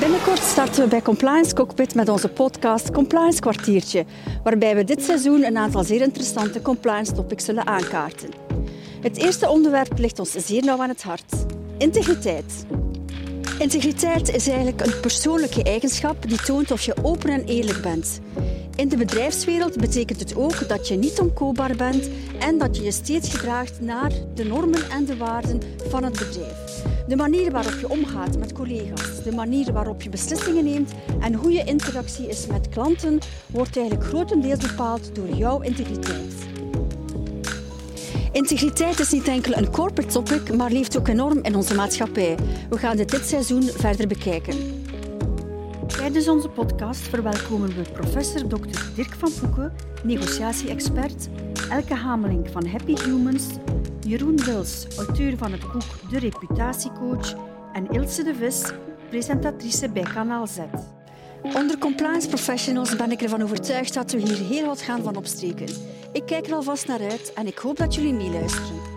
Binnenkort starten we bij Compliance Cockpit met onze podcast Compliance Kwartiertje, waarbij we dit seizoen een aantal zeer interessante compliance topics zullen aankaarten. Het eerste onderwerp ligt ons zeer nauw aan het hart: integriteit. Integriteit is eigenlijk een persoonlijke eigenschap die toont of je open en eerlijk bent. In de bedrijfswereld betekent het ook dat je niet omkoopbaar bent en dat je je steeds gedraagt naar de normen en de waarden van het bedrijf. De manier waarop je omgaat met collega's, de manier waarop je beslissingen neemt en hoe je interactie is met klanten, wordt eigenlijk grotendeels bepaald door jouw integriteit. Integriteit is niet enkel een corporate topic, maar leeft ook enorm in onze maatschappij. We gaan dit dit seizoen verder bekijken. Tijdens onze podcast verwelkomen we professor Dr. Dirk van Poeken, negotiatie-expert, Elke Hameling van Happy Humans, Jeroen Wils, auteur van het boek De Reputatiecoach, en Ilse de Vis, presentatrice bij Kanaal Z. Onder compliance professionals ben ik ervan overtuigd dat we hier heel wat gaan van opsteken. Ik kijk er alvast naar uit en ik hoop dat jullie meeluisteren.